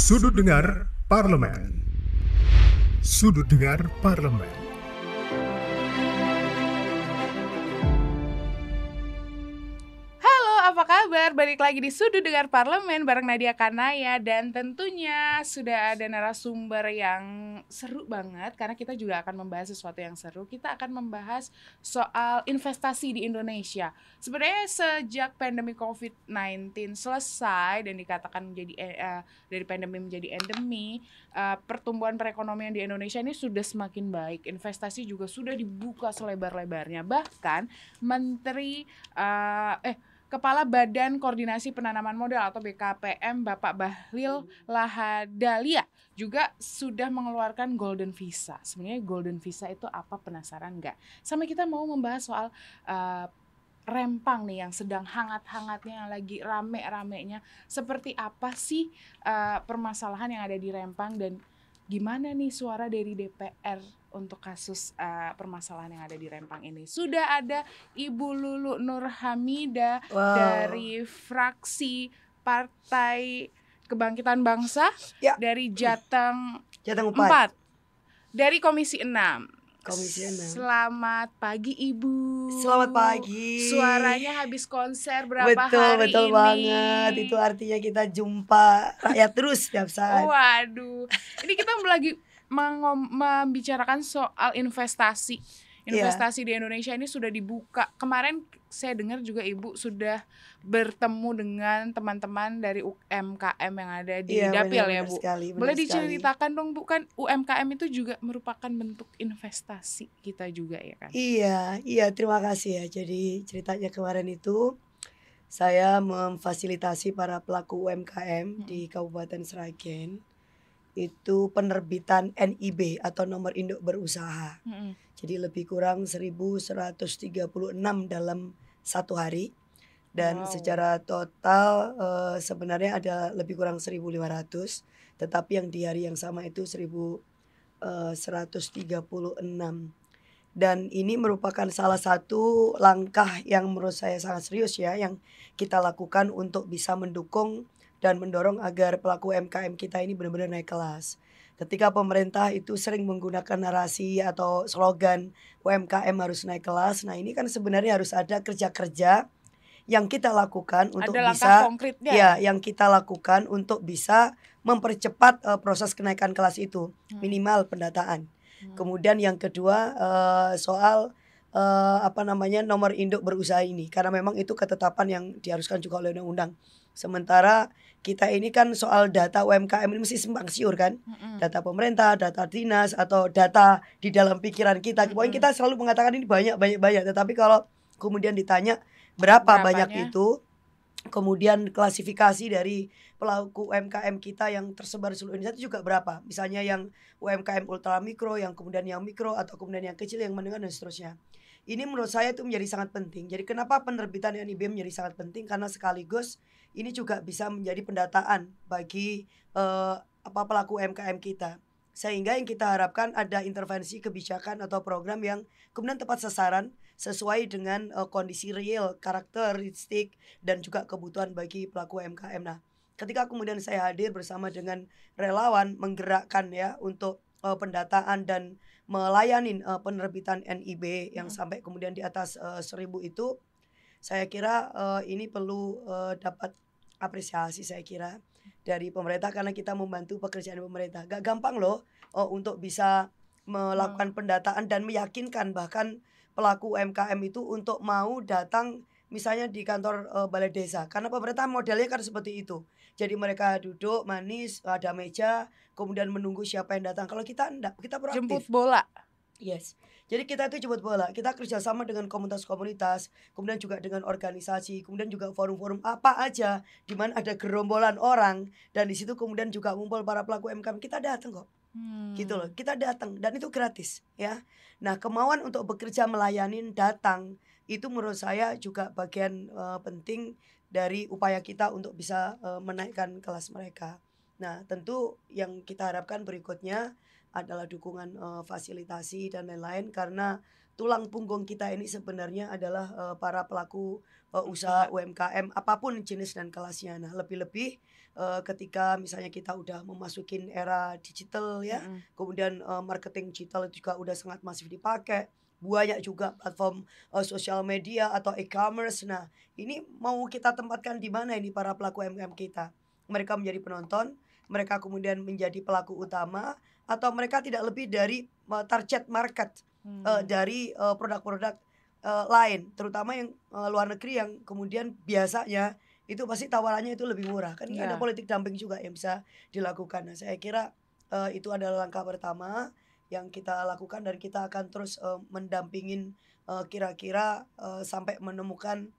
Sudut Dengar Parlemen. Sudut Dengar Parlemen. Kabar? Balik lagi di Sudut Dengar Parlemen bareng Nadia Kanaya dan tentunya sudah ada narasumber yang seru banget karena kita juga akan membahas sesuatu yang seru. Kita akan membahas soal investasi di Indonesia. Sebenarnya sejak pandemi COVID-19 selesai dan dikatakan menjadi eh, dari pandemi menjadi endemi, eh, pertumbuhan perekonomian di Indonesia ini sudah semakin baik. Investasi juga sudah dibuka selebar-lebarnya. Bahkan Menteri eh, eh Kepala Badan Koordinasi Penanaman Modal atau BKPM Bapak Bahlil Lahadalia juga sudah mengeluarkan Golden Visa. Sebenarnya Golden Visa itu apa penasaran nggak? Sama kita mau membahas soal uh, rempang nih yang sedang hangat-hangatnya yang lagi rame-ramenya. Seperti apa sih uh, permasalahan yang ada di rempang dan gimana nih suara dari DPR untuk kasus uh, permasalahan yang ada di Rempang ini. Sudah ada Ibu Lulu Nur Hamida Wow. dari fraksi Partai Kebangkitan Bangsa Ya. dari Jateng Jateng Empat. 4 dari Komisi 6. Komisi enam. Selamat pagi Ibu. Selamat pagi. Suaranya habis konser berapa betul, hari betul ini? banget. Itu artinya kita jumpa rakyat terus setiap saat. Waduh, ini kita lagi membicarakan soal investasi. Iya. Investasi di Indonesia ini sudah dibuka. Kemarin saya dengar juga Ibu sudah bertemu dengan teman-teman dari UMKM yang ada di Iya, Dapil benar, ya Bu. sekali, Boleh sekali. diceritakan dong Bu kan UMKM itu juga merupakan bentuk investasi kita juga ya kan? Iya, iya terima kasih ya. Jadi ceritanya kemarin itu saya memfasilitasi para pelaku UMKM di Kabupaten Sragen itu penerbitan NIB atau nomor induk berusaha. Mm-mm. Jadi lebih kurang 1136 dalam satu hari dan Wow. secara total eh, sebenarnya ada lebih kurang 1500 tetapi yang di hari yang sama itu eh, 1136 dan ini merupakan salah satu langkah yang menurut saya sangat serius ya yang kita lakukan untuk bisa mendukung dan mendorong agar pelaku UMKM kita ini benar-benar naik kelas. Ketika pemerintah itu sering menggunakan narasi atau slogan UMKM harus naik kelas, nah ini kan sebenarnya harus ada kerja-kerja yang kita lakukan untuk ada bisa konkretnya. ya yang kita lakukan untuk bisa mempercepat eh, proses kenaikan kelas itu Hmm. minimal pendataan. Hmm. Kemudian yang kedua eh, soal eh, apa namanya nomor induk berusaha ini karena memang itu ketetapan yang diharuskan juga oleh undang-undang. Sementara kita ini kan soal data UMKM ini mesti simpang siur kan, Mm-mm. data pemerintah, data dinas atau data di dalam pikiran kita. Pokoknya Mm-mm. kita selalu mengatakan ini banyak banyak banyak, tetapi kalau kemudian ditanya berapa Berapanya? banyak itu, kemudian klasifikasi dari pelaku UMKM kita yang tersebar di seluruh Indonesia itu juga berapa? Misalnya yang UMKM ultra mikro, yang kemudian yang mikro atau kemudian yang kecil, yang menengah dan seterusnya. Ini menurut saya itu menjadi sangat penting. Jadi kenapa penerbitan NIB menjadi sangat penting? Karena sekaligus ini juga bisa menjadi pendataan bagi eh, apa pelaku UMKM kita. Sehingga yang kita harapkan ada intervensi kebijakan atau program yang kemudian tepat sasaran sesuai dengan eh, kondisi real, karakteristik dan juga kebutuhan bagi pelaku UMKM. Nah, ketika kemudian saya hadir bersama dengan relawan menggerakkan ya untuk eh, pendataan dan melayani eh, penerbitan NIB yang Hmm. sampai kemudian di atas eh, seribu itu saya kira eh, ini perlu eh, dapat apresiasi saya kira dari pemerintah karena kita membantu pekerjaan pemerintah gak gampang loh eh, untuk bisa melakukan pendataan dan meyakinkan bahkan pelaku UMKM itu untuk mau datang misalnya di kantor eh, balai desa karena pemerintah modelnya kan seperti itu jadi mereka duduk manis ada meja kemudian menunggu siapa yang datang kalau kita enggak kita proaktif Jemput bola. Yes. Jadi kita itu jemput bola. Kita kerjasama dengan komunitas-komunitas, kemudian juga dengan organisasi, kemudian juga forum-forum apa aja, di mana ada gerombolan orang dan di situ kemudian juga ngumpul para pelaku UMKM. Kita datang kok, Hmm. gitu loh. Kita datang dan itu gratis, ya. Nah kemauan untuk bekerja melayani datang itu menurut saya juga bagian eh, penting dari upaya kita untuk bisa eh, menaikkan kelas mereka. Nah tentu yang kita harapkan berikutnya adalah dukungan eh, fasilitasi dan lain-lain karena tulang punggung kita ini sebenarnya adalah uh, para pelaku uh, usaha UMKM apa pun jenis dan kelasnya. Nah, lebih-lebih uh, ketika misalnya kita udah memasukin era digital ya, Mm-mm. kemudian uh, marketing digital juga udah sangat masif dipakai. Banyak juga platform uh, sosial media atau e-commerce. Nah, ini mau kita tempatkan di mana ini para pelaku UMKM kita? Mereka menjadi penonton, mereka kemudian menjadi pelaku utama atau mereka tidak lebih dari target market Hmm. uh, dari uh, produk-produk uh, lain, terutama yang uh, luar negeri yang kemudian biasanya itu pasti tawarannya itu lebih murah. Kan Iya. ada politik dumping juga yang bisa dilakukan. Nah, saya kira uh, itu adalah langkah pertama yang kita lakukan dan kita akan terus uh, mendampingin uh, kira-kira uh, sampai menemukan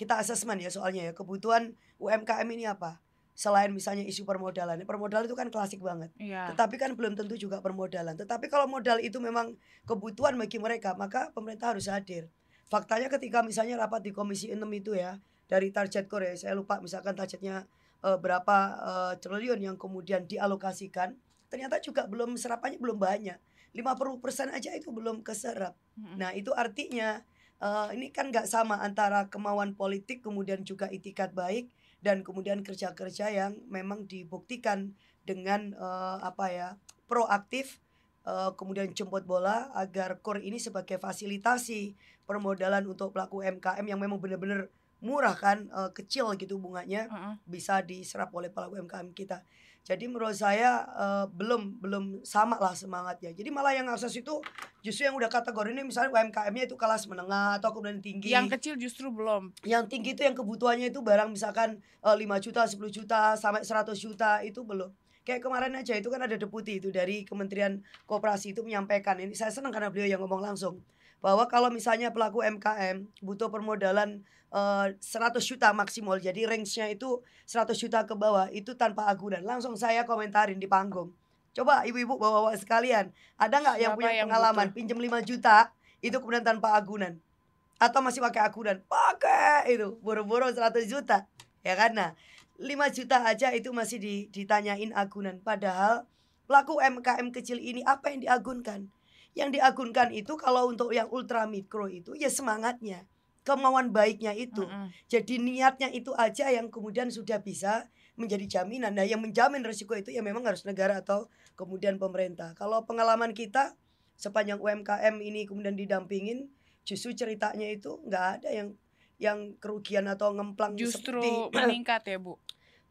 kita asesmen ya soalnya ya kebutuhan UMKM ini apa? Selain misalnya isu permodalan, permodalan itu kan klasik banget. Iya. Tetapi kan belum tentu juga permodalan. Tetapi kalau modal itu memang kebutuhan bagi mereka, maka pemerintah harus hadir. Faktanya ketika misalnya rapat di Komisi 6 itu ya, dari target Korea, saya lupa misalkan targetnya eh, berapa eh, triliun yang kemudian dialokasikan, ternyata juga belum serapannya belum banyak. 50% aja itu belum keserap. Mm-mm. Nah, itu artinya eh, ini kan nggak sama antara kemauan politik kemudian juga itikat baik dan kemudian kerja-kerja yang memang dibuktikan dengan eh, apa ya proaktif eh, kemudian jemput bola agar core ini sebagai fasilitasi permodalan untuk pelaku UMKM yang memang benar-benar murah kan eh, kecil gitu bunganya Mm-mm. bisa diserap oleh pelaku UMKM kita. Jadi menurut saya eh, belum belum sama lah semangatnya. Jadi malah yang akses itu justru yang udah kategori ini misalnya UMKM-nya itu kelas menengah atau kemudian tinggi. Yang kecil justru belum. Yang tinggi itu yang kebutuhannya itu barang misalkan eh, 5 juta, 10 juta sampai 100 juta itu belum. Kayak kemarin aja itu kan ada deputi itu dari Kementerian Koperasi itu menyampaikan ini saya senang karena beliau yang ngomong langsung bahwa kalau misalnya pelaku MKM butuh permodalan eh, 100 juta maksimal jadi range-nya itu 100 juta ke bawah itu tanpa agunan langsung saya komentarin di panggung coba ibu-ibu bawa-bawa sekalian. Ada nggak yang punya yang pengalaman butuh? pinjam 5 juta itu kemudian tanpa agunan? Atau masih pakai agunan? Pakai itu. Boro-boro 100 juta ya kan? Nah 5 juta aja itu masih di- ditanyain agunan. Padahal pelaku MKM kecil ini apa yang diagunkan? Yang diagunkan itu kalau untuk yang ultra mikro itu ya semangatnya kemauan baiknya itu. Mm-mm. jadi niatnya itu aja yang kemudian sudah bisa menjadi jaminan. Nah, yang menjamin risiko itu ya memang harus negara atau kemudian pemerintah. Kalau pengalaman kita sepanjang UMKM ini kemudian didampingin, justru ceritanya itu nggak ada yang yang kerugian atau ngemplang Justru seperti meningkat ya, Bu.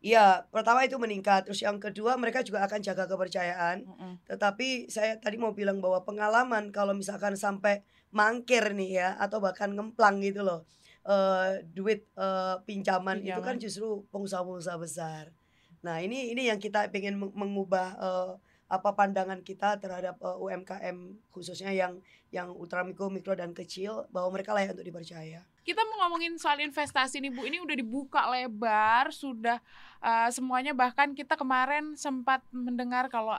Iya, pertama itu meningkat. Terus yang kedua mereka juga akan jaga kepercayaan. Mm-mm. Tetapi saya tadi mau bilang bahwa pengalaman kalau misalkan sampai mangkir nih ya atau bahkan ngemplang gitu loh. eh duit eh, pinjaman, itu kan Pinjaman. justru pengusaha-pengusaha besar. Nah, ini ini yang kita meng- mengubah eh, apa pandangan kita terhadap eh, UMKM khususnya yang yang ultra mikro, mikro dan kecil bahwa mereka layak untuk dipercaya. Kita mau ngomongin soal investasi nih Bu, ini udah dibuka lebar, sudah uh, semuanya bahkan kita kemarin sempat mendengar kalau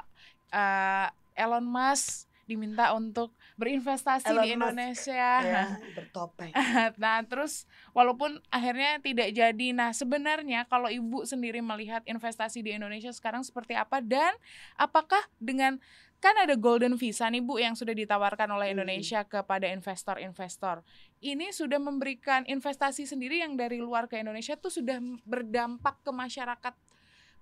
uh, Elon Musk diminta untuk berinvestasi Elon di Musk, Indonesia. Ya, bertopeng. Nah, terus walaupun akhirnya tidak jadi. Nah, sebenarnya kalau Ibu sendiri melihat investasi di Indonesia sekarang seperti apa dan apakah dengan kan ada golden visa nih Bu yang sudah ditawarkan oleh Hmm. Indonesia kepada investor-investor. Ini sudah memberikan investasi sendiri yang dari luar ke Indonesia tuh sudah berdampak ke masyarakat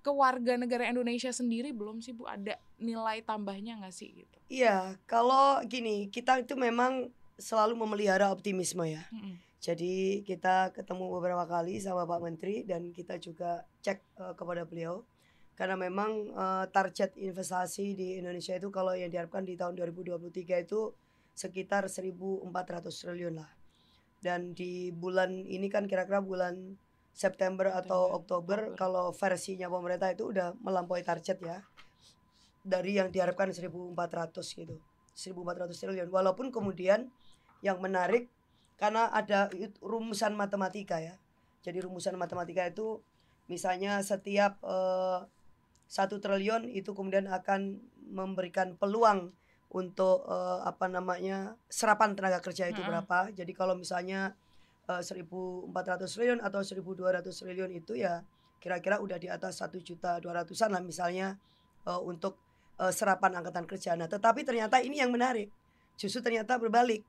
ke warga negara Indonesia sendiri belum sih Bu ada nilai tambahnya nggak sih gitu? Iya, kalau gini, kita itu memang selalu memelihara optimisme ya. Mm-mm. Jadi kita ketemu beberapa kali sama Pak Menteri dan kita juga cek eh, kepada beliau karena memang eh, target investasi di Indonesia itu kalau yang diharapkan di tahun 2023 itu sekitar 1.400 triliun lah. Dan di bulan ini kan kira-kira bulan September atau Oktober Oktober. kalau versinya pemerintah itu udah melampaui target ya. Dari yang diharapkan 1.400 gitu. 1.400 triliun. Walaupun kemudian yang menarik karena ada rumusan matematika ya. Jadi rumusan matematika itu misalnya setiap eh, satu triliun itu kemudian akan memberikan peluang untuk eh, apa namanya serapan tenaga kerja itu Mm-mm. berapa. Jadi kalau misalnya eh, 1.400 triliun atau 1.200 triliun itu ya kira-kira udah di atas satu juta dua ratusan lah misalnya eh, untuk eh, serapan angkatan kerja. Nah, tetapi ternyata ini yang menarik. Justru ternyata berbalik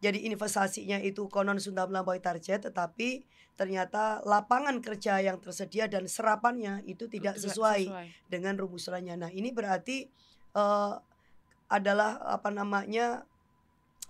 jadi investasinya itu konon sudah melampaui target tetapi ternyata lapangan kerja yang tersedia dan serapannya itu tidak sesuai, dengan rumusannya. Nah, ini berarti uh, adalah apa namanya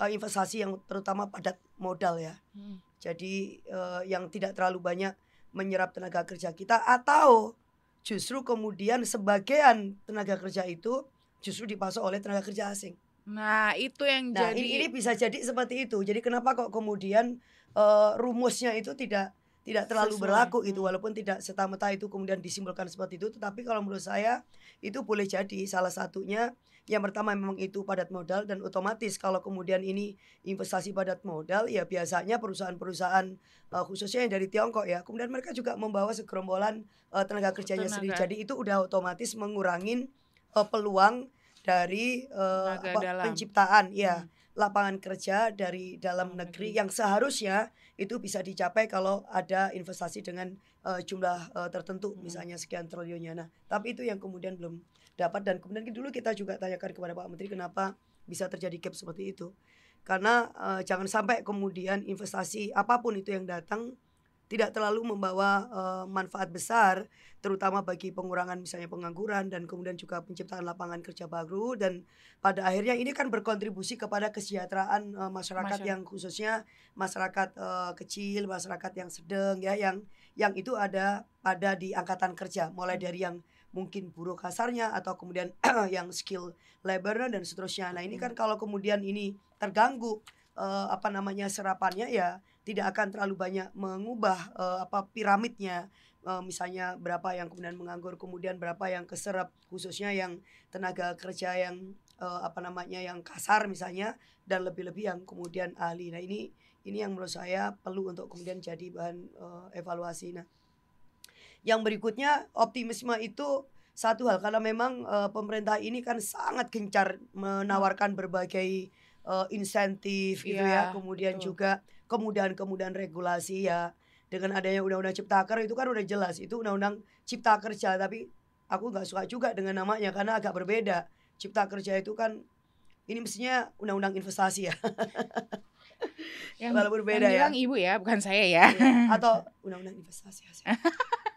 uh, investasi yang terutama padat modal ya. Hmm. Jadi uh, yang tidak terlalu banyak menyerap tenaga kerja kita atau justru kemudian sebagian tenaga kerja itu justru dipasok oleh tenaga kerja asing. Nah, itu yang nah, jadi ini, ini bisa jadi seperti itu. Jadi kenapa kok kemudian uh, rumusnya itu tidak tidak terlalu Sesuai. berlaku itu walaupun tidak serta-merta itu kemudian disimpulkan seperti itu tetapi kalau menurut saya itu boleh jadi salah satunya yang pertama memang itu padat modal dan otomatis kalau kemudian ini investasi padat modal ya biasanya perusahaan-perusahaan uh, khususnya yang dari Tiongkok ya kemudian mereka juga membawa segerombolan uh, tenaga kerjanya tenaga. sendiri jadi itu udah otomatis mengurangi uh, peluang dari uh, apa, penciptaan ya hmm. Lapangan kerja dari dalam negeri yang seharusnya itu bisa dicapai kalau ada investasi dengan uh, jumlah uh, tertentu hmm. misalnya sekian triliunnya. Nah, tapi itu yang kemudian belum dapat dan kemudian dulu kita juga tanyakan kepada Pak Menteri kenapa bisa terjadi gap seperti itu. Karena uh, jangan sampai kemudian investasi apa pun itu yang datang tidak terlalu membawa uh, manfaat besar terutama bagi pengurangan misalnya pengangguran dan kemudian juga penciptaan lapangan kerja baru dan pada akhirnya ini kan berkontribusi kepada kesejahteraan uh, masyarakat, masyarakat yang khususnya masyarakat uh, kecil, masyarakat yang sedang ya yang yang itu ada pada di angkatan kerja mulai hmm. dari yang mungkin buruh kasarnya atau kemudian yang skill labor dan seterusnya. Nah, ini kan kalau kemudian ini terganggu uh, apa namanya serapannya ya tidak akan terlalu banyak mengubah uh, apa piramidnya. Uh, misalnya berapa yang kemudian menganggur kemudian berapa yang keserap khususnya yang tenaga kerja yang uh, apa namanya yang kasar misalnya dan lebih-lebih yang kemudian ahli. Nah ini ini yang menurut saya perlu untuk kemudian jadi bahan uh, evaluasi. Nah yang berikutnya optimisme itu satu hal. Karena memang uh, pemerintah ini kan sangat gencar menawarkan berbagai uh, insentif gitu yeah, ya. kemudian betul. juga kemudahan-kemudahan regulasi ya dengan adanya undang-undang ciptaker itu kan udah jelas itu undang-undang cipta kerja. Tapi aku nggak suka juga dengan namanya karena agak berbeda. Cipta kerja itu kan ini mestinya undang-undang investasi ya. Yang, walaupun beda yang ya. ibu ya bukan saya ya, ya atau undang-undang investasi.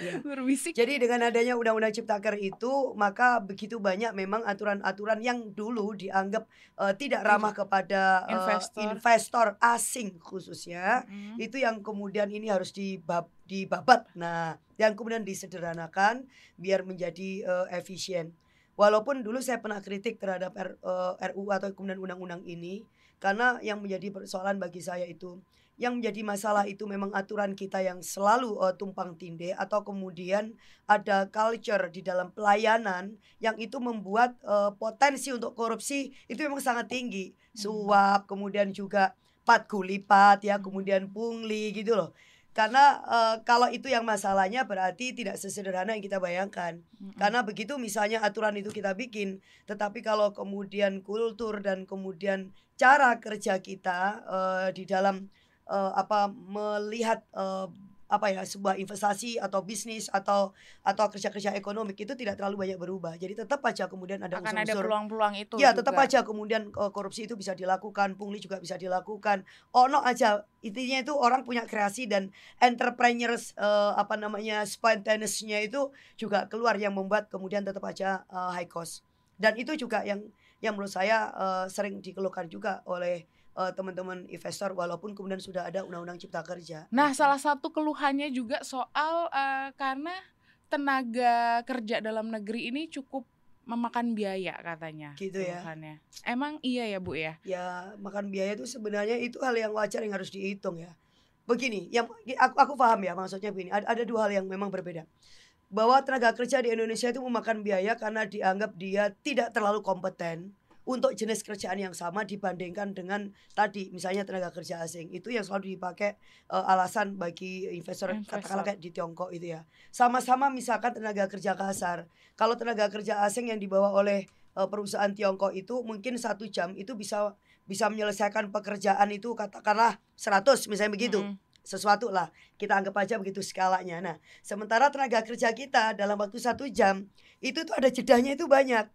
ya. berbisik. Jadi dengan adanya undang-undang Ciptaker itu maka begitu banyak memang aturan-aturan yang dulu dianggap uh, tidak ramah kepada uh, investor. investor asing khususnya mm-hmm. itu yang kemudian ini harus dibab dibabat. Nah, yang kemudian disederhanakan biar menjadi uh, efisien. Walaupun dulu saya pernah kritik terhadap R, uh, RUU atau kemudian undang-undang ini karena yang menjadi persoalan bagi saya itu yang menjadi masalah itu memang aturan kita yang selalu uh, tumpang tindih atau kemudian ada culture di dalam pelayanan yang itu membuat uh, potensi untuk korupsi itu memang sangat tinggi hmm. suap kemudian juga pat gulipat ya kemudian pungli gitu loh karena uh, kalau itu yang masalahnya berarti tidak sesederhana yang kita bayangkan mm-hmm. karena begitu misalnya aturan itu kita bikin tetapi kalau kemudian kultur dan kemudian cara kerja kita uh, di dalam uh, apa melihat uh, apa ya sebuah investasi atau bisnis atau atau kerja-kerja ekonomi itu tidak terlalu banyak berubah. Jadi tetap aja kemudian ada akan peluang-peluang itu. Ya, juga. tetap aja kemudian uh, korupsi itu bisa dilakukan, pungli juga bisa dilakukan. Ono aja intinya itu orang punya kreasi dan entrepreneurs uh, apa namanya spontaneousnya itu juga keluar yang membuat kemudian tetap aja uh, high cost. Dan itu juga yang yang menurut saya uh, sering dikeluhkan juga oleh uh, teman-teman investor walaupun kemudian sudah ada undang-undang cipta kerja. Nah, gitu. salah satu keluhannya juga soal uh, karena tenaga kerja dalam negeri ini cukup memakan biaya katanya. Gitu ya. Emang iya ya, Bu ya? Ya, makan biaya itu sebenarnya itu hal yang wajar yang harus dihitung ya. Begini, yang aku aku paham ya maksudnya begini. Ada, ada dua hal yang memang berbeda bahwa tenaga kerja di Indonesia itu memakan biaya karena dianggap dia tidak terlalu kompeten untuk jenis kerjaan yang sama dibandingkan dengan tadi misalnya tenaga kerja asing. Itu yang selalu dipakai uh, alasan bagi investor, investor. katakanlah kayak di Tiongkok itu ya. Sama-sama misalkan tenaga kerja kasar. Kalau tenaga kerja asing yang dibawa oleh uh, perusahaan Tiongkok itu mungkin satu jam itu bisa bisa menyelesaikan pekerjaan itu katakanlah 100 misalnya begitu. Mm -hmm sesuatu lah. Kita anggap aja begitu skalanya. Nah sementara tenaga kerja kita dalam waktu satu jam itu tuh ada jedahnya itu banyak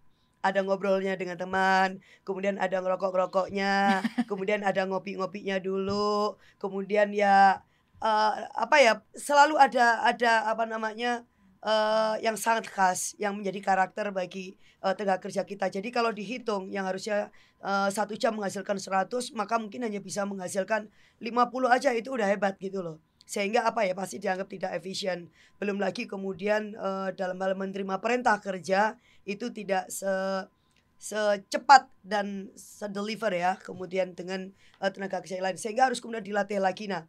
ada ngobrolnya dengan teman, kemudian ada ngerokok-ngerokoknya, kemudian ada ngopi-ngopinya dulu, kemudian ya uh, apa ya selalu ada ada apa namanya uh, yang sangat khas yang menjadi karakter bagi uh, tenaga kerja kita. Jadi kalau dihitung yang harusnya uh, satu jam menghasilkan 100 maka mungkin hanya bisa menghasilkan 50 aja itu udah hebat gitu loh sehingga apa ya pasti dianggap tidak efisien. Belum lagi kemudian uh, dalam hal menerima perintah kerja itu tidak se secepat dan sedeliver ya kemudian dengan uh, tenaga kerja lain. Sehingga harus kemudian dilatih lagi. Nah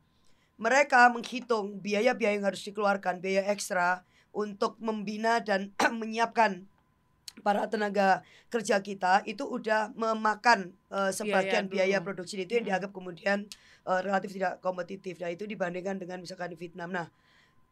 mereka menghitung biaya-biaya yang harus dikeluarkan biaya ekstra untuk membina dan menyiapkan para tenaga kerja kita itu udah memakan uh, sebagian biaya, biaya produksi itu yang dianggap kemudian uh, relatif tidak kompetitif. Nah itu dibandingkan dengan misalkan di Vietnam. Nah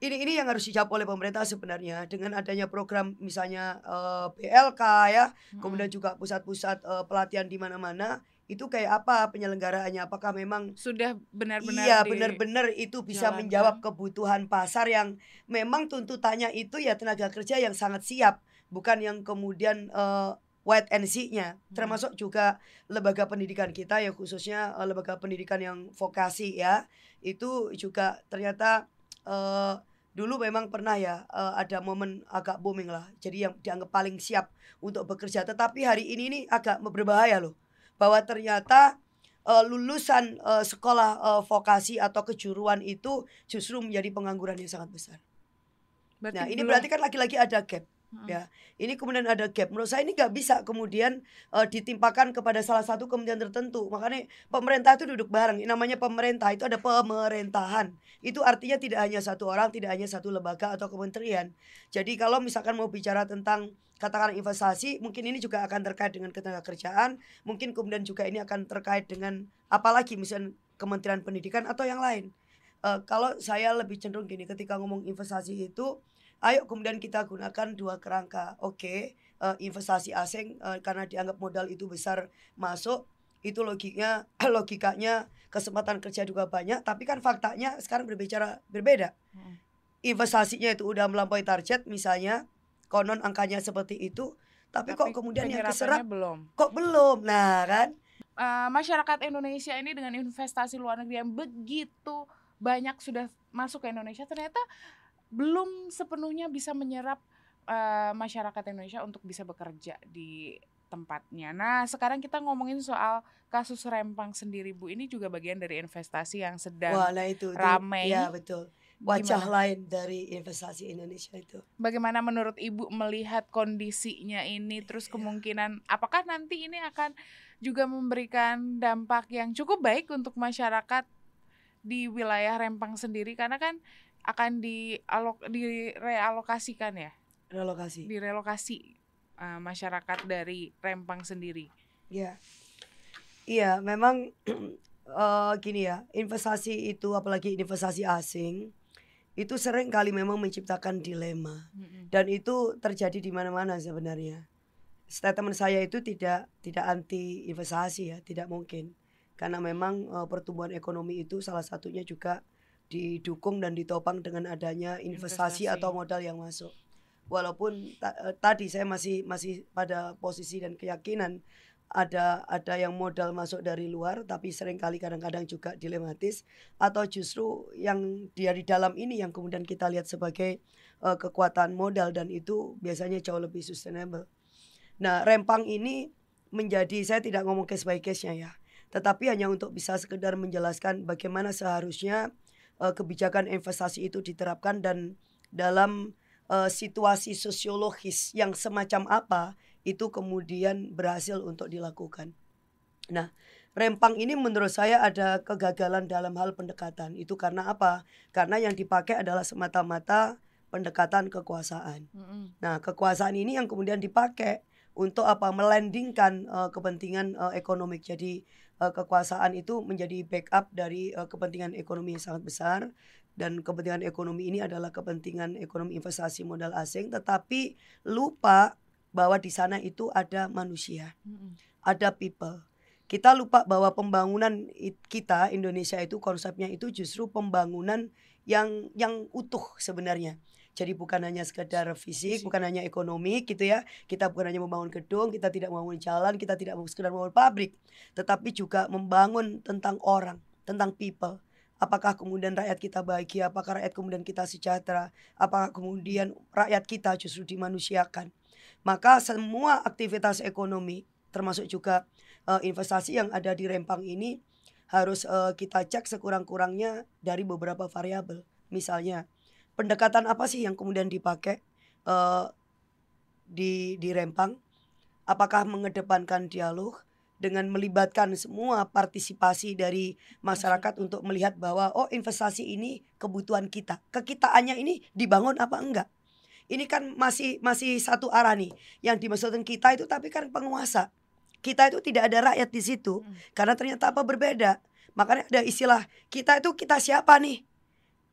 ini ini yang harus dijawab oleh pemerintah sebenarnya dengan adanya program misalnya uh, eh, PLK ya, hmm. kemudian juga pusat-pusat uh, pelatihan di mana-mana itu kayak apa penyelenggaraannya? Apakah memang sudah benar-benar iya benar-benar itu bisa jalankan. menjawab kebutuhan pasar yang memang tuntutannya itu ya tenaga kerja yang sangat siap, bukan yang kemudian uh, white and see-nya. Hmm. Termasuk juga lembaga pendidikan kita ya khususnya uh, lembaga pendidikan yang vokasi ya itu juga ternyata uh, dulu memang pernah ya uh, ada momen agak booming lah jadi yang dianggap paling siap untuk bekerja tetapi hari ini ini agak berbahaya loh bahwa ternyata uh, lulusan uh, sekolah uh, vokasi atau kejuruan itu justru menjadi pengangguran yang sangat besar. Berarti nah ini belum... berarti kan lagi-lagi ada gap. Ya, ini kemudian ada gap. Menurut saya ini nggak bisa kemudian uh, ditimpakan kepada salah satu kementerian tertentu. Makanya pemerintah itu duduk bareng. Ini namanya pemerintah itu ada pemerintahan. Itu artinya tidak hanya satu orang, tidak hanya satu lembaga atau kementerian. Jadi kalau misalkan mau bicara tentang katakan investasi, mungkin ini juga akan terkait dengan ketenaga kerjaan, mungkin kemudian juga ini akan terkait dengan apalagi misalnya Kementerian Pendidikan atau yang lain. Uh, kalau saya lebih cenderung gini, ketika ngomong investasi itu ayo kemudian kita gunakan dua kerangka. Oke okay, uh, eh, investasi asing uh, karena dianggap modal itu besar masuk itu logiknya logikanya kesempatan kerja juga banyak tapi kan faktanya sekarang berbicara berbeda. Hmm. investasinya itu udah melampaui target misalnya konon angkanya seperti itu tapi, tapi kok kemudian yang keserap belum. kok belum? Nah kan? Uh, masyarakat Indonesia ini dengan investasi luar negeri yang begitu banyak sudah masuk ke Indonesia ternyata belum sepenuhnya bisa menyerap uh, masyarakat Indonesia untuk bisa bekerja di tempatnya. Nah, sekarang kita ngomongin soal kasus Rempang sendiri, Bu. Ini juga bagian dari investasi yang sedang Wah, nah itu, ramai. Ya, betul. Wajah Gimana? lain dari investasi Indonesia itu. Bagaimana menurut Ibu melihat kondisinya ini terus iya. kemungkinan apakah nanti ini akan juga memberikan dampak yang cukup baik untuk masyarakat di wilayah Rempang sendiri karena kan akan dialok direalokasikan ya? Relokasi. Direlokasi uh, masyarakat dari Rempang sendiri. Ya iya memang uh, gini ya investasi itu apalagi investasi asing itu sering kali memang menciptakan dilema. Mm-hmm. dan itu terjadi di mana-mana sebenarnya. Statement saya itu tidak tidak anti investasi ya tidak mungkin. Karena memang uh, pertumbuhan ekonomi itu salah satunya juga didukung dan ditopang dengan adanya investasi, investasi. atau modal yang masuk. Walaupun ta eh, tadi saya masih masih pada posisi dan keyakinan ada ada yang modal masuk dari luar tapi sering kali kadang-kadang juga dilematis atau justru yang dari dalam ini yang kemudian kita lihat sebagai uh, kekuatan modal dan itu biasanya jauh lebih sustainable. Nah, rempang ini menjadi saya tidak ngomong case by case-nya ya, tetapi hanya untuk bisa sekedar menjelaskan bagaimana seharusnya uh, kebijakan investasi itu diterapkan dan dalam uh, situasi sosiologis yang semacam apa itu kemudian berhasil untuk dilakukan. Nah, Rempang ini menurut saya ada kegagalan dalam hal pendekatan. Itu karena apa? Karena yang dipakai adalah semata-mata pendekatan kekuasaan. Nah, kekuasaan ini yang kemudian dipakai untuk apa? Melandingkan uh, kepentingan uh, ekonomi. Jadi uh, kekuasaan itu menjadi backup dari uh, kepentingan ekonomi yang sangat besar. Dan kepentingan ekonomi ini adalah kepentingan ekonomi investasi modal asing. Tetapi lupa bahwa di sana itu ada manusia ada people. Kita lupa bahwa pembangunan kita Indonesia itu konsepnya itu justru pembangunan yang yang utuh sebenarnya Jadi bukan hanya sekedar fisik, bukan hanya ekonomi gitu ya. Kita bukan hanya membangun gedung, kita tidak membangun jalan, kita tidak sekedar membangun pabrik, tetapi juga membangun tentang orang, tentang people. Apakah kemudian rakyat kita bahagia, apakah rakyat kemudian kita sejahtera, apakah kemudian rakyat kita justru dimanusiakan. Maka semua aktivitas ekonomi termasuk juga eh, investasi yang ada di Rempang ini harus eh, kita cek sekurang-kurangnya dari beberapa variabel. Misalnya, pendekatan apa sih yang kemudian dipakai eh, di di Rempang? Apakah mengedepankan dialog dengan melibatkan semua partisipasi dari masyarakat untuk melihat bahwa oh investasi ini kebutuhan kita. Kekitaannya ini dibangun apa enggak? Ini kan masih masih satu arah nih. Yang dimaksudkan kita itu tapi kan penguasa. Kita itu tidak ada rakyat di situ Mm. karena ternyata apa berbeda. Makanya ada istilah kita itu kita siapa nih?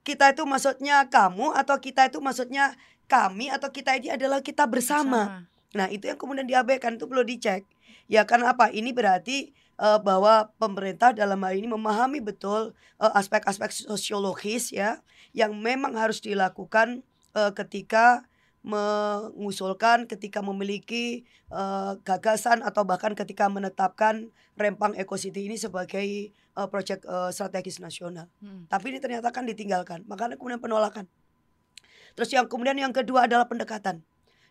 Kita itu maksudnya kamu atau kita itu maksudnya kami atau kita ini adalah kita bersama. Nah, itu yang kemudian diabaikan itu perlu dicek. Ya karena apa? Ini berarti eh, bahwa pemerintah dalam hal ini memahami betul eh, aspek-aspek sosiologis ya yang memang harus dilakukan eh, ketika mengusulkan, ketika memiliki eh, gagasan atau bahkan ketika menetapkan Rempang Eco City ini sebagai eh, proyek eh, strategis nasional. Mm. Tapi ini ternyata kan ditinggalkan. Makanya kemudian penolakan. Terus yang kemudian yang kedua adalah pendekatan.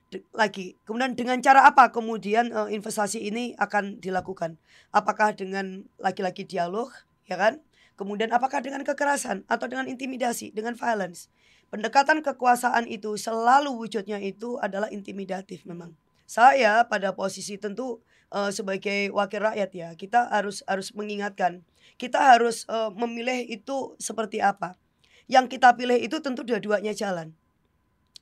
De- lagi. Kemudian dengan cara apa kemudian eh, investasi ini akan dilakukan? Apakah dengan lagi-lagi dialog, ya kan? Kemudian apakah dengan kekerasan atau dengan intimidasi, dengan violence? Pendekatan kekuasaan itu selalu wujudnya itu adalah intimidatif memang. Saya pada posisi tentu eh, sebagai wakil rakyat ya, kita harus harus mengingatkan, kita harus eh, memilih itu seperti apa. Yang kita pilih itu tentu dua-duanya jalan.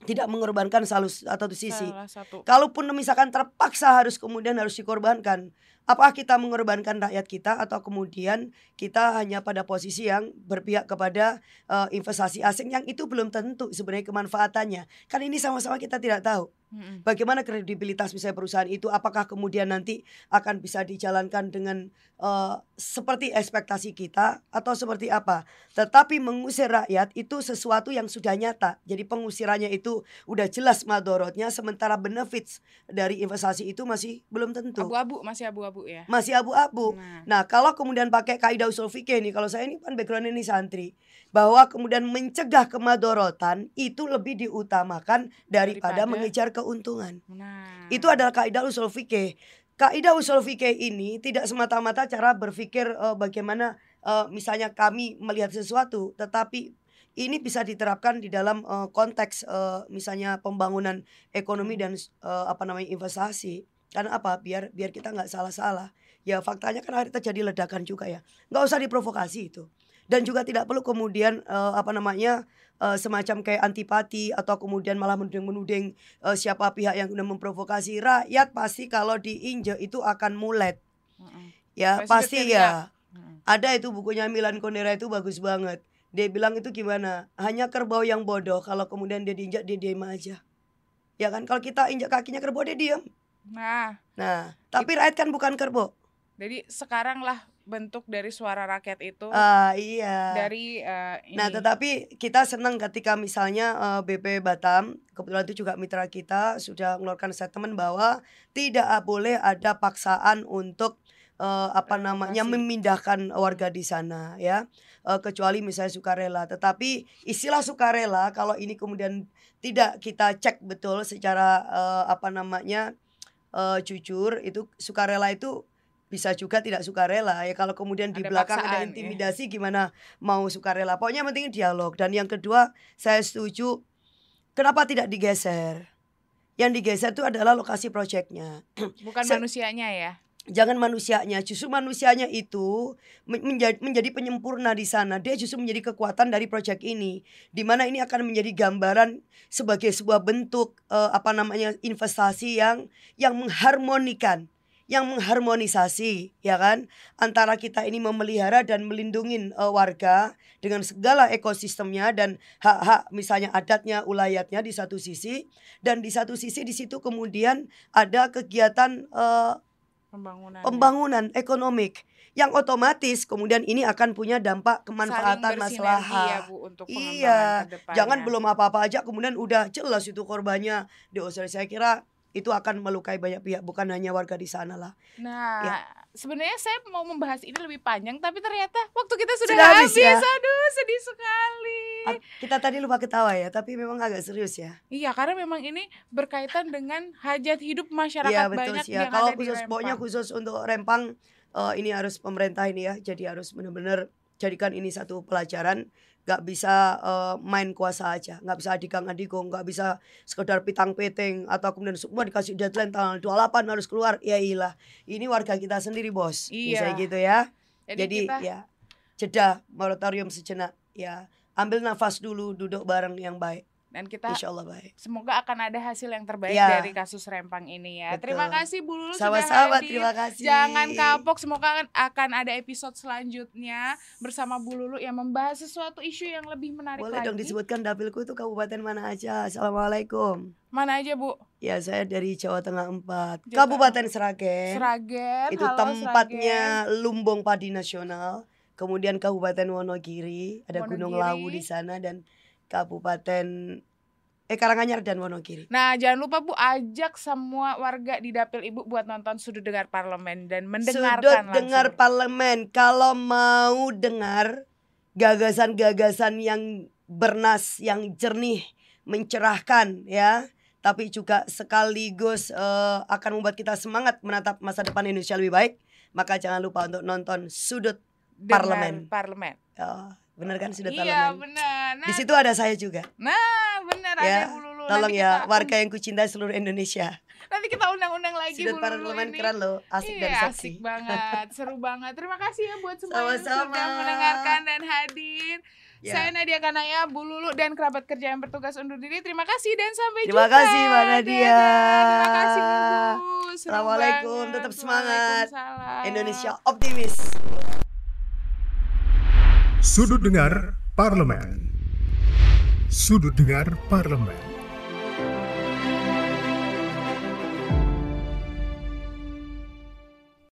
Tidak mengorbankan salah satu sisi. Salah satu. Kalaupun misalkan terpaksa harus kemudian harus dikorbankan, apakah kita mengorbankan rakyat kita atau kemudian kita hanya pada posisi yang berpihak kepada eh, investasi asing yang itu belum tentu sebenarnya kemanfaatannya. Kan ini sama-sama kita tidak tahu. Mm-mm. Bagaimana kredibilitas misalnya perusahaan itu apakah kemudian nanti akan bisa dijalankan dengan eh, seperti ekspektasi kita atau seperti apa. Tetapi mengusir rakyat itu sesuatu yang sudah nyata. Jadi pengusirannya itu udah jelas madorotnya sementara benefits dari investasi itu masih belum tentu. Abu-abu masih abu-abu ya. Masih abu-abu. Nah, Nah, kalau kemudian pakai kaidah usul fikih nih, kalau saya ini kan background ini santri, bahwa kemudian mencegah kemadorotan itu lebih diutamakan daripada, Daripada- mengejar keuntungan. nah. Itu adalah kaidah usul fikih. Kaidah usul fikih ini tidak semata-mata cara berpikir eh, bagaimana eh, misalnya kami melihat sesuatu, tetapi ini bisa diterapkan di dalam eh, konteks eh, misalnya pembangunan ekonomi dan eh, apa namanya investasi. Karena apa? Biar biar kita nggak salah-salah. Ya faktanya kan akhirnya terjadi ledakan juga ya. Nggak usah diprovokasi itu. Dan juga tidak perlu kemudian eh, apa namanya eh, semacam kayak antipati atau kemudian malah menuding-menuding eh, siapa pihak yang sudah memprovokasi. Rakyat pasti kalau diinjek itu akan mulet. Mm-mm. ya Pasti pasti ya. Ada itu bukunya Milan Kundera itu bagus banget. Dia bilang itu gimana? Hanya kerbau yang bodoh. Kalau kemudian dia diinjak dia diam aja. Ya kan? Kalau kita injak kakinya kerbau dia diam Nah, nah tapi rakyat kan bukan kerbau jadi sekarang lah bentuk dari suara rakyat itu ah iya dari eh, ini. Nah, tetapi kita senang ketika misalnya eh, BP Batam, kebetulan itu juga mitra kita sudah mengeluarkan statement bahwa tidak boleh ada paksaan untuk eh, apa namanya memindahkan warga di sana ya. Eh, kecuali misalnya sukarela. Tetapi istilah sukarela kalau ini kemudian tidak kita cek betul secara eh, apa namanya eh, jujur itu sukarela itu bisa juga tidak sukarela. Ya kalau kemudian di Ada belakang ada paksaan, ya. intimidasi gimana mau sukarela? Pokoknya yang penting dialog. Dan yang kedua saya setuju kenapa tidak digeser? Yang digeser itu adalah lokasi proyeknya bukan se- manusianya ya. jangan manusianya. Justru manusianya itu men- menjadi menjadi penyempurna di sana. Dia justru menjadi kekuatan dari proyek ini. Di mana ini akan menjadi gambaran sebagai sebuah bentuk eh, apa namanya investasi yang yang mengharmonikan yang mengharmonisasi ya kan antara kita ini memelihara dan melindungi eh, warga dengan segala ekosistemnya dan hak-hak misalnya adatnya ulayatnya di satu sisi dan di satu sisi di situ kemudian ada kegiatan eh, Pembangunan. pembangunan ekonomik yang otomatis kemudian ini akan punya dampak kemanfaatan maslahat. Ya, Bu, untuk Iya, Jangan belum apa-apa aja kemudian udah jelas itu korbannya diusir. Saya kira itu akan melukai banyak pihak bukan hanya warga di sana lah. Nah, Ya. sebenarnya saya mau membahas ini lebih panjang, tapi ternyata waktu kita sudah, Sudah habis habis. ya? Aduh, sedih sekali. Kita tadi lupa ketawa ya, tapi memang agak serius ya. Iya, karena memang ini berkaitan dengan hajat hidup masyarakat Iya betul banyak sih ya. yang Kalau ada khusus pokoknya khusus untuk Rempang eh, ini harus pemerintah ini ya. Jadi harus benar-benar jadikan ini satu pelajaran. Gak bisa eh, main kuasa aja, nggak bisa adikang-adikung, nggak bisa sekedar pitang-piting atau kemudian semua dikasih deadline tanggal 28 harus keluar. Ya iyalah, ini warga kita sendiri bos. Iya. Bisa gitu ya. Jadi, Jadi kita ya jeda moratorium sejenak ya. Ambil nafas dulu, duduk bareng yang baik. Dan kita Insya Allah baik. semoga akan ada hasil yang terbaik Iya. dari kasus Rempang ini ya. Betul. Terima kasih Bu Lulu sudah Sama-sama, hadir. terima kasih. Jangan kapok, semoga akan, akan ada episode selanjutnya bersama Bu Lulu yang membahas sesuatu isu yang lebih menarik Boleh lagi. dong disebutkan dapilku itu kabupaten mana aja. Assalamualaikum. Mana aja Bu? Ya saya dari Jawa Tengah 4 Jawa Kabupaten Seragen Seragen. Itu halo, tempatnya Lumbung Padi Nasional Kemudian Kabupaten Wonogiri Ada Gunung Wonogiri. Lawu di sana Dan Kabupaten Eh Karanganyar dan Wonogiri Nah, jangan lupa Bu ajak semua warga di dapil Ibu buat nonton Sudut Dengar Parlemen dan mendengarkan Sudut langsung. dengar parlemen Kalau mau dengar Gagasan-gagasan yang bernas Yang jernih Mencerahkan ya Tapi juga sekaligus eh, Akan membuat kita semangat Menatap masa depan Indonesia lebih baik Maka jangan lupa untuk nonton Sudut Dengar Parlemen. Parlemen. Oh, bener kan sudut Iya, parlemen? benar. Nah, Di situ ada saya juga. nah, benar Ya, ada Bu Lulu. Tolong ya kita warga yang kucintai seluruh Indonesia. Nanti kita undang-undang lagi Sudut parlemen keren loh, asik dan iya, seksi. asik banget, seru banget. Terima kasih ya buat semua yang sudah mendengarkan dan hadir. Ya. Saya Nadia Kanaya, Bu Lulu dan kerabat kerja yang bertugas undur diri. Terima kasih dan sampai Terima jumpa. kasih, Mbak Nadia. Dadah. Terima kasih Bu. Assalamualaikum, tetap semangat. Indonesia optimis. Sudut Dengar Parlemen. Sudut Dengar Parlemen.